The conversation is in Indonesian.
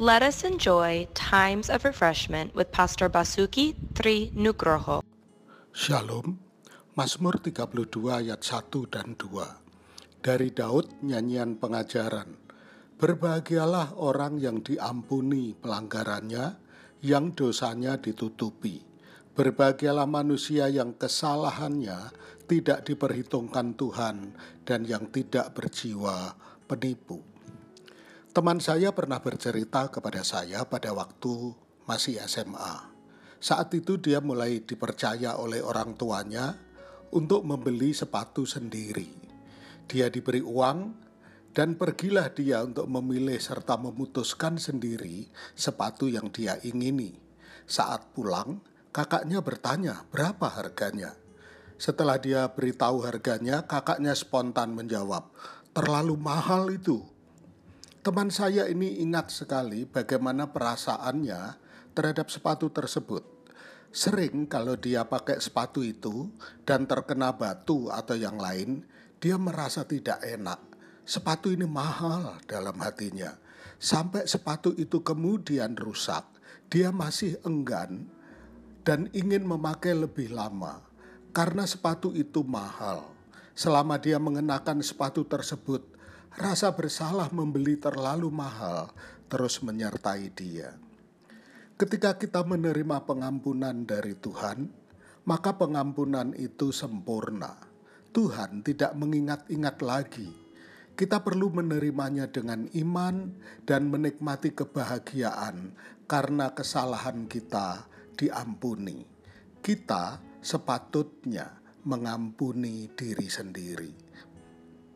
Let us enjoy times of refreshment with Pastor Basuki Tri Nugroho. Shalom, Mazmur 32 ayat 1 dan 2. Dari Daud nyanyian pengajaran. Berbahagialah orang yang diampuni pelanggarannya, yang dosanya ditutupi. Berbahagialah manusia yang kesalahannya tidak diperhitungkan Tuhan dan yang tidak berjiwa penipu. Teman saya pernah bercerita kepada saya pada waktu masih SMA. Saat itu dia mulai dipercaya oleh orang tuanya untuk membeli sepatu sendiri. Dia diberi uang dan pergilah dia untuk memilih serta memutuskan sendiri sepatu yang dia ingini. Saat pulang, kakaknya bertanya berapa harganya. Setelah dia beritahu harganya, kakaknya spontan menjawab, "Terlalu mahal itu." Teman saya ini ingat sekali bagaimana perasaannya terhadap sepatu tersebut. Sering kalau dia pakai sepatu itu dan terkena batu atau yang lain, dia merasa tidak enak sepatu ini mahal dalam hatinya. Sampai sepatu itu kemudian rusak, dia masih enggan dan ingin memakai lebih lama karena sepatu itu mahal. Selama dia mengenakan sepatu tersebut, rasa bersalah membeli terlalu mahal terus menyertai dia. Ketika kita menerima pengampunan dari Tuhan, maka pengampunan itu sempurna. Tuhan tidak mengingat-ingat lagi kita perlu menerimanya dengan iman dan menikmati kebahagiaan karena kesalahan kita diampuni. Kita sepatutnya mengampuni diri sendiri.